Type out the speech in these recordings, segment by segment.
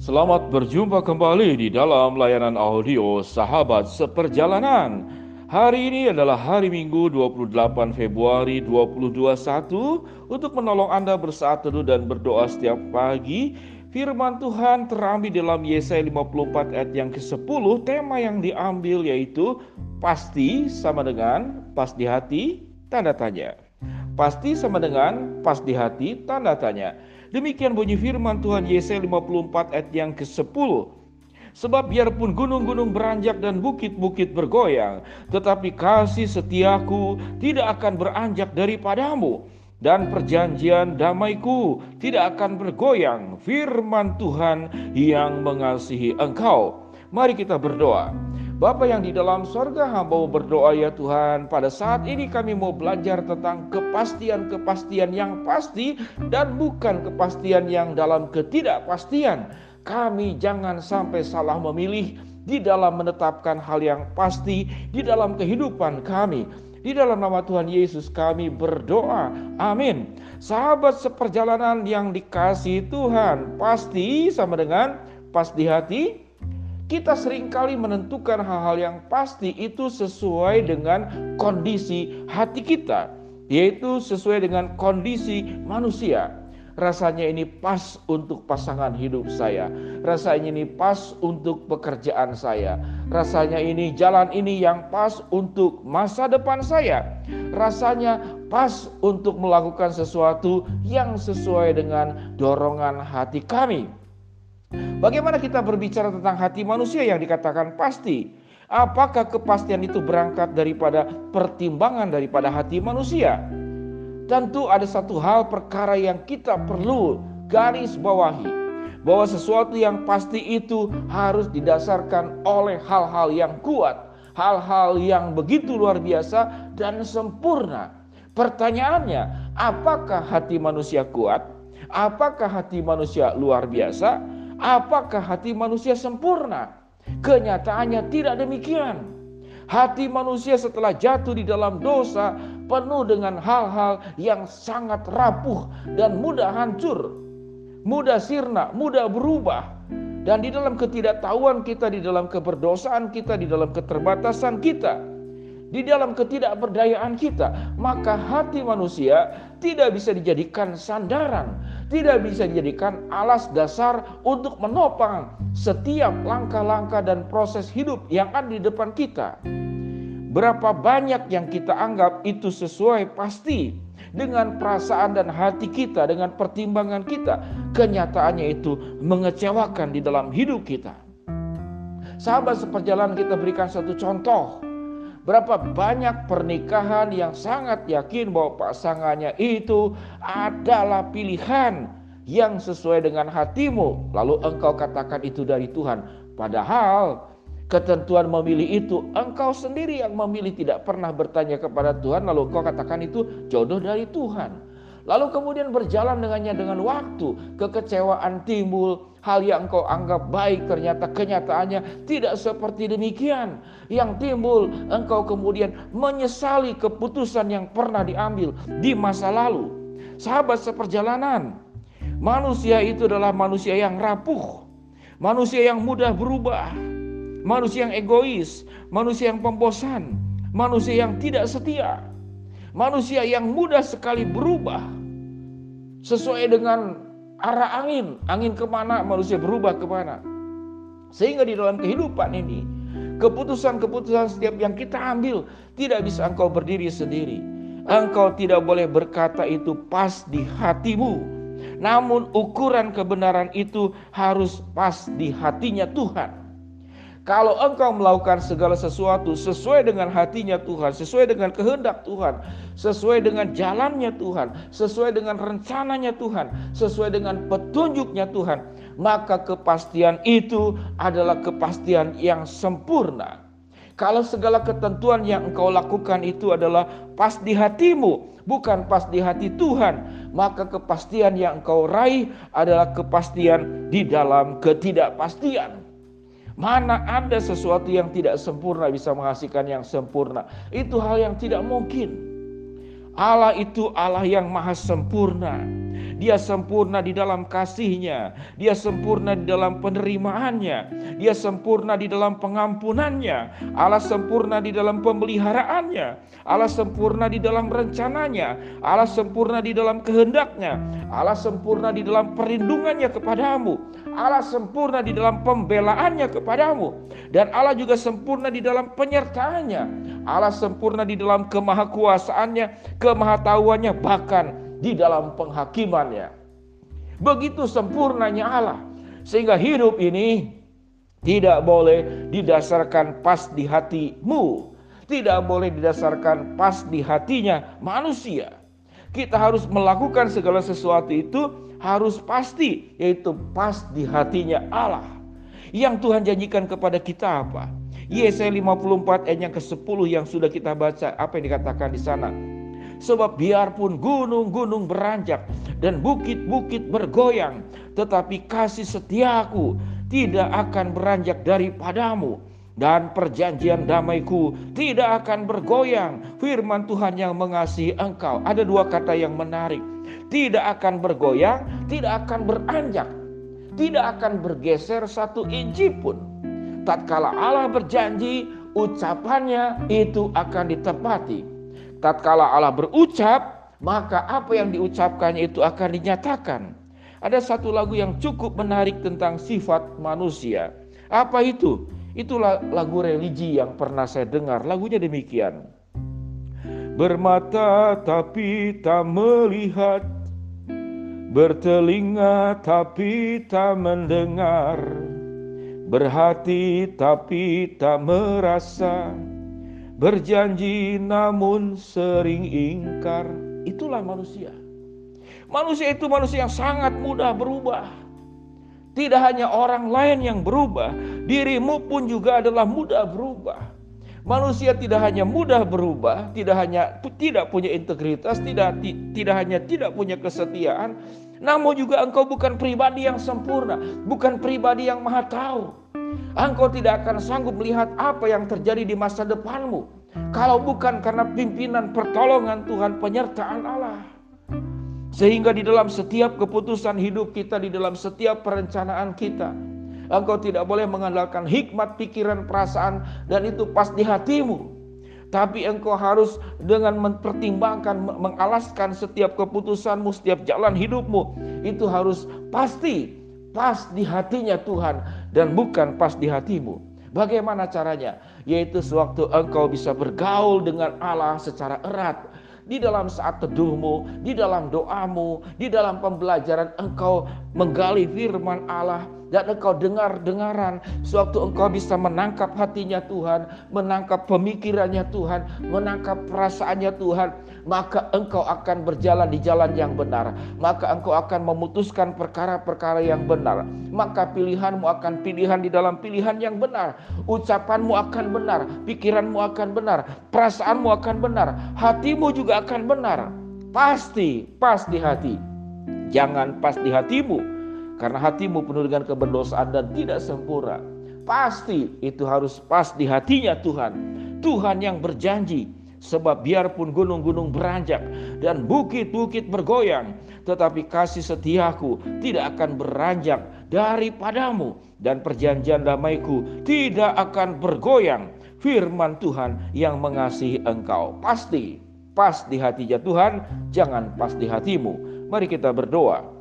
Selamat berjumpa kembali di dalam layanan audio Sahabat Seperjalanan. Hari ini adalah hari Minggu 28 Februari 2021 untuk menolong Anda bersaat teduh dan berdoa setiap pagi. Firman Tuhan terambil dalam Yesaya 54 ayat yang ke-10. Tema yang diambil yaitu pasti sama dengan pas di hati tanda tanya. Pasti sama dengan pas di hati tanda tanya. Demikian bunyi firman Tuhan Yesaya 54 ayat yang ke-10. Sebab biarpun gunung-gunung beranjak dan bukit-bukit bergoyang, tetapi kasih setiaku tidak akan beranjak daripadamu dan perjanjian damaiku tidak akan bergoyang firman Tuhan yang mengasihi engkau. Mari kita berdoa. Bapa yang di dalam sorga hamba berdoa ya Tuhan Pada saat ini kami mau belajar tentang kepastian-kepastian yang pasti Dan bukan kepastian yang dalam ketidakpastian Kami jangan sampai salah memilih di dalam menetapkan hal yang pasti di dalam kehidupan kami di dalam nama Tuhan Yesus kami berdoa. Amin. Sahabat seperjalanan yang dikasih Tuhan, pasti sama dengan pas di hati kita sering kali menentukan hal-hal yang pasti itu sesuai dengan kondisi hati kita, yaitu sesuai dengan kondisi manusia. Rasanya ini pas untuk pasangan hidup saya, rasanya ini pas untuk pekerjaan saya, rasanya ini jalan ini yang pas untuk masa depan saya, rasanya pas untuk melakukan sesuatu yang sesuai dengan dorongan hati kami. Bagaimana kita berbicara tentang hati manusia yang dikatakan pasti? Apakah kepastian itu berangkat daripada pertimbangan daripada hati manusia? Tentu ada satu hal perkara yang kita perlu garis bawahi bahwa sesuatu yang pasti itu harus didasarkan oleh hal-hal yang kuat, hal-hal yang begitu luar biasa dan sempurna. Pertanyaannya, apakah hati manusia kuat? Apakah hati manusia luar biasa? Apakah hati manusia sempurna? Kenyataannya tidak demikian. Hati manusia setelah jatuh di dalam dosa penuh dengan hal-hal yang sangat rapuh dan mudah hancur, mudah sirna, mudah berubah. Dan di dalam ketidaktahuan kita, di dalam keberdosaan kita, di dalam keterbatasan kita, di dalam ketidakberdayaan kita, maka hati manusia tidak bisa dijadikan sandaran, tidak bisa dijadikan alas dasar untuk menopang setiap langkah-langkah dan proses hidup yang ada di depan kita. Berapa banyak yang kita anggap itu sesuai pasti dengan perasaan dan hati kita, dengan pertimbangan kita, kenyataannya itu mengecewakan di dalam hidup kita. Sahabat seperjalanan kita berikan satu contoh Berapa banyak pernikahan yang sangat yakin bahwa pasangannya itu adalah pilihan yang sesuai dengan hatimu. Lalu engkau katakan itu dari Tuhan. Padahal ketentuan memilih itu engkau sendiri yang memilih tidak pernah bertanya kepada Tuhan. Lalu engkau katakan itu jodoh dari Tuhan. Lalu kemudian berjalan dengannya dengan waktu, kekecewaan timbul, hal yang engkau anggap baik ternyata kenyataannya tidak seperti demikian. Yang timbul, engkau kemudian menyesali keputusan yang pernah diambil di masa lalu. Sahabat seperjalanan, manusia itu adalah manusia yang rapuh, manusia yang mudah berubah, manusia yang egois, manusia yang pembosan, manusia yang tidak setia Manusia yang mudah sekali berubah sesuai dengan arah angin. Angin ke mana manusia berubah ke mana. Sehingga di dalam kehidupan ini keputusan-keputusan setiap yang kita ambil tidak bisa engkau berdiri sendiri. Engkau tidak boleh berkata itu pas di hatimu. Namun ukuran kebenaran itu harus pas di hatinya Tuhan. Kalau engkau melakukan segala sesuatu sesuai dengan hatinya Tuhan, sesuai dengan kehendak Tuhan, sesuai dengan jalannya Tuhan, sesuai dengan rencananya Tuhan, sesuai dengan petunjuknya Tuhan, maka kepastian itu adalah kepastian yang sempurna. Kalau segala ketentuan yang engkau lakukan itu adalah pas di hatimu, bukan pas di hati Tuhan, maka kepastian yang engkau raih adalah kepastian di dalam ketidakpastian. Mana ada sesuatu yang tidak sempurna bisa menghasilkan yang sempurna. Itu hal yang tidak mungkin. Allah itu Allah yang maha sempurna. Dia sempurna di dalam kasihnya, dia sempurna di dalam penerimaannya, dia sempurna di dalam pengampunannya, Allah sempurna di dalam pemeliharaannya, Allah sempurna di dalam rencananya, Allah sempurna di dalam kehendaknya, Allah sempurna di dalam perlindungannya kepadamu, Allah sempurna di dalam pembelaannya kepadamu, dan Allah juga sempurna di dalam penyertaannya, Allah sempurna di dalam kemahakuasaannya, kemahatauannya, bahkan di dalam penghakimannya. Begitu sempurnanya Allah. Sehingga hidup ini tidak boleh didasarkan pas di hatimu. Tidak boleh didasarkan pas di hatinya manusia. Kita harus melakukan segala sesuatu itu harus pasti yaitu pas di hatinya Allah. Yang Tuhan janjikan kepada kita apa? Yesaya 54 ayat yang ke-10 yang sudah kita baca apa yang dikatakan di sana? Sebab biarpun gunung-gunung beranjak dan bukit-bukit bergoyang, tetapi kasih setiaku tidak akan beranjak daripadamu dan perjanjian damaiku tidak akan bergoyang. Firman Tuhan yang mengasihi engkau. Ada dua kata yang menarik. Tidak akan bergoyang, tidak akan beranjak. Tidak akan bergeser satu inci pun. Tatkala Allah berjanji, ucapannya itu akan ditepati tatkala Allah berucap, maka apa yang diucapkannya itu akan dinyatakan. Ada satu lagu yang cukup menarik tentang sifat manusia. Apa itu? Itulah lagu religi yang pernah saya dengar. Lagunya demikian. Bermata tapi tak melihat, bertelinga tapi tak mendengar, berhati tapi tak merasa berjanji namun sering ingkar. Itulah manusia. Manusia itu manusia yang sangat mudah berubah. Tidak hanya orang lain yang berubah, dirimu pun juga adalah mudah berubah. Manusia tidak hanya mudah berubah, tidak hanya tidak punya integritas, tidak tidak hanya tidak punya kesetiaan, namun juga engkau bukan pribadi yang sempurna, bukan pribadi yang maha tahu. Engkau tidak akan sanggup melihat apa yang terjadi di masa depanmu. Kalau bukan karena pimpinan pertolongan Tuhan penyertaan Allah. Sehingga di dalam setiap keputusan hidup kita, di dalam setiap perencanaan kita, engkau tidak boleh mengandalkan hikmat, pikiran, perasaan, dan itu pas di hatimu. Tapi engkau harus dengan mempertimbangkan, mengalaskan setiap keputusanmu, setiap jalan hidupmu. Itu harus pasti pas di hatinya Tuhan dan bukan pas di hatimu. Bagaimana caranya? Yaitu sewaktu engkau bisa bergaul dengan Allah secara erat di dalam saat teduhmu, di dalam doamu, di dalam pembelajaran engkau menggali firman Allah, dan engkau dengar-dengaran. Sewaktu engkau bisa menangkap hatinya Tuhan, menangkap pemikirannya Tuhan, menangkap perasaannya Tuhan, maka engkau akan berjalan di jalan yang benar, maka engkau akan memutuskan perkara-perkara yang benar, maka pilihanmu akan pilihan di dalam pilihan yang benar, ucapanmu akan benar, pikiranmu akan benar, perasaanmu akan benar, hatimu juga akan benar. Pasti pas di hati. Jangan pas di hatimu, karena hatimu penuh dengan keberdosaan dan tidak sempurna. Pasti itu harus pas di hatinya Tuhan. Tuhan yang berjanji sebab biarpun gunung-gunung beranjak dan bukit-bukit bergoyang, tetapi kasih setiaku tidak akan beranjak daripadamu dan perjanjian damaiku tidak akan bergoyang. Firman Tuhan yang mengasihi engkau pasti pas di hatinya Tuhan, jangan pas di hatimu. Mari kita berdoa.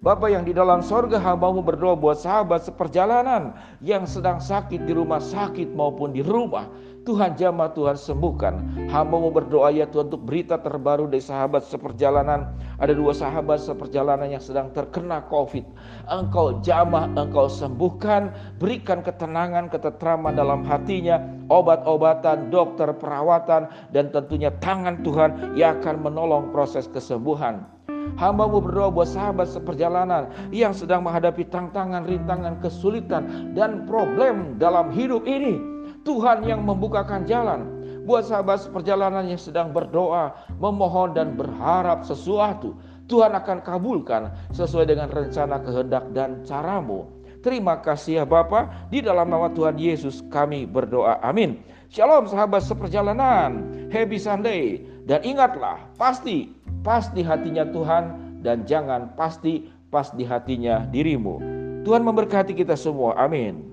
Bapa yang di dalam sorga hambamu berdoa buat sahabat seperjalanan yang sedang sakit di rumah sakit maupun di rumah. Tuhan jamah Tuhan sembuhkan. Hambamu berdoa ya Tuhan untuk berita terbaru dari sahabat seperjalanan. Ada dua sahabat seperjalanan yang sedang terkena COVID. Engkau jamah, engkau sembuhkan. Berikan ketenangan, ketetraman dalam hatinya. Obat-obatan, dokter, perawatan. Dan tentunya tangan Tuhan yang akan menolong proses kesembuhan. Hambamu berdoa buat sahabat seperjalanan yang sedang menghadapi tantangan, rintangan, kesulitan, dan problem dalam hidup ini. Tuhan yang membukakan jalan buat sahabat seperjalanan yang sedang berdoa, memohon dan berharap sesuatu. Tuhan akan kabulkan sesuai dengan rencana kehendak dan caramu. Terima kasih ya Bapa, di dalam nama Tuhan Yesus kami berdoa. Amin. Shalom sahabat seperjalanan. Happy Sunday Dan ingatlah, pasti, pasti hatinya Tuhan dan jangan pasti pas di hatinya dirimu. Tuhan memberkati kita semua. Amin.